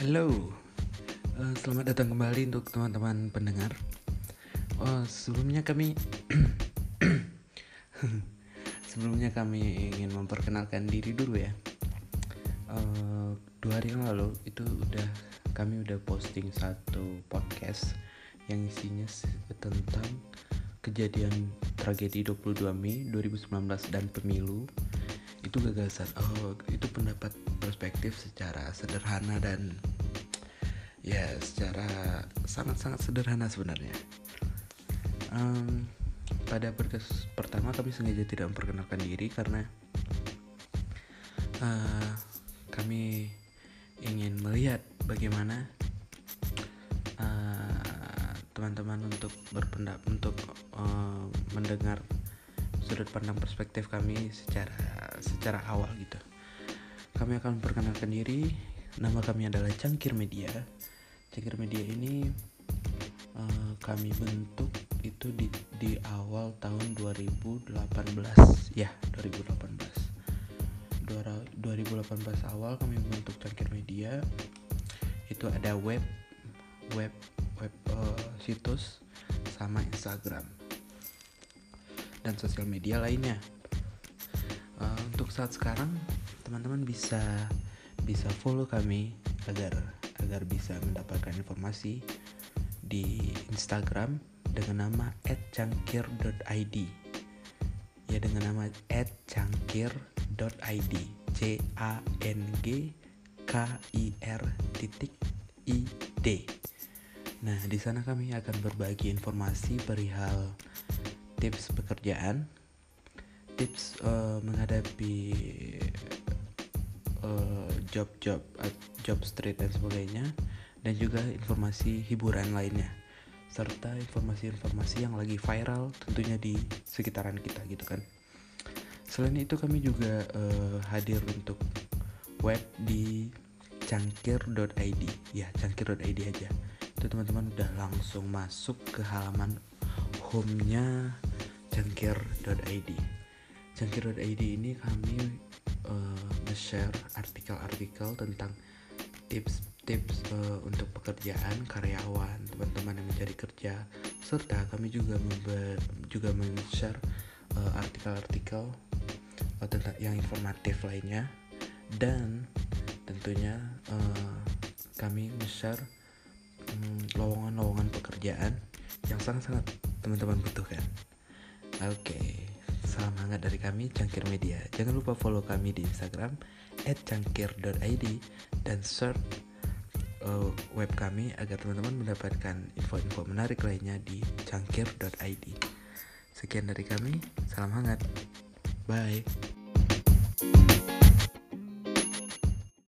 Halo, uh, selamat datang kembali untuk teman-teman pendengar. Oh, sebelumnya kami sebelumnya kami ingin memperkenalkan diri dulu ya. Uh, dua hari yang lalu itu udah kami udah posting satu podcast yang isinya tentang kejadian tragedi 22 Mei 2019 dan pemilu itu gagasan oh itu pendapat perspektif secara sederhana dan ya secara sangat-sangat sederhana sebenarnya. Um, pada podcast pertama kami sengaja tidak memperkenalkan diri karena uh, kami ingin melihat bagaimana eh, teman-teman uh, untuk berpendapat untuk uh, mendengar sudut pandang perspektif kami secara secara awal gitu. Kami akan memperkenalkan diri. Nama kami adalah Cangkir Media. Cangkir Media ini uh, kami bentuk itu di di awal tahun 2018 ya 2018 2018 awal kami membentuk Cangkir Media itu ada web web web uh, situs sama Instagram dan sosial media lainnya. Uh, untuk saat sekarang teman-teman bisa bisa follow kami agar agar bisa mendapatkan informasi di Instagram dengan nama @cangkir.id ya dengan nama @cangkir.id c a n g k i r titik i d. Nah di sana kami akan berbagi informasi perihal tips pekerjaan, tips uh, menghadapi uh, job-job, uh, job street dan sebagainya, dan juga informasi hiburan lainnya, serta informasi-informasi yang lagi viral tentunya di sekitaran kita gitu kan. Selain itu kami juga uh, hadir untuk web di cangkir.id ya cangkir.id aja itu teman-teman udah langsung masuk ke halaman home-nya cangkir.id cangkir.id ini kami uh, nge-share artikel-artikel tentang tips-tips uh, untuk pekerjaan karyawan teman-teman yang mencari kerja. Serta kami juga juga men-share uh, artikel-artikel uh, tentang yang informatif lainnya. Dan tentunya uh, kami nge-share um, lowongan-lowongan pekerjaan yang sangat-sangat teman-teman butuhkan. Oke, okay. salam hangat dari kami Cangkir Media. Jangan lupa follow kami di Instagram @cangkir.id dan search uh, web kami agar teman-teman mendapatkan info-info menarik lainnya di cangkir.id. Sekian dari kami, salam hangat. Bye.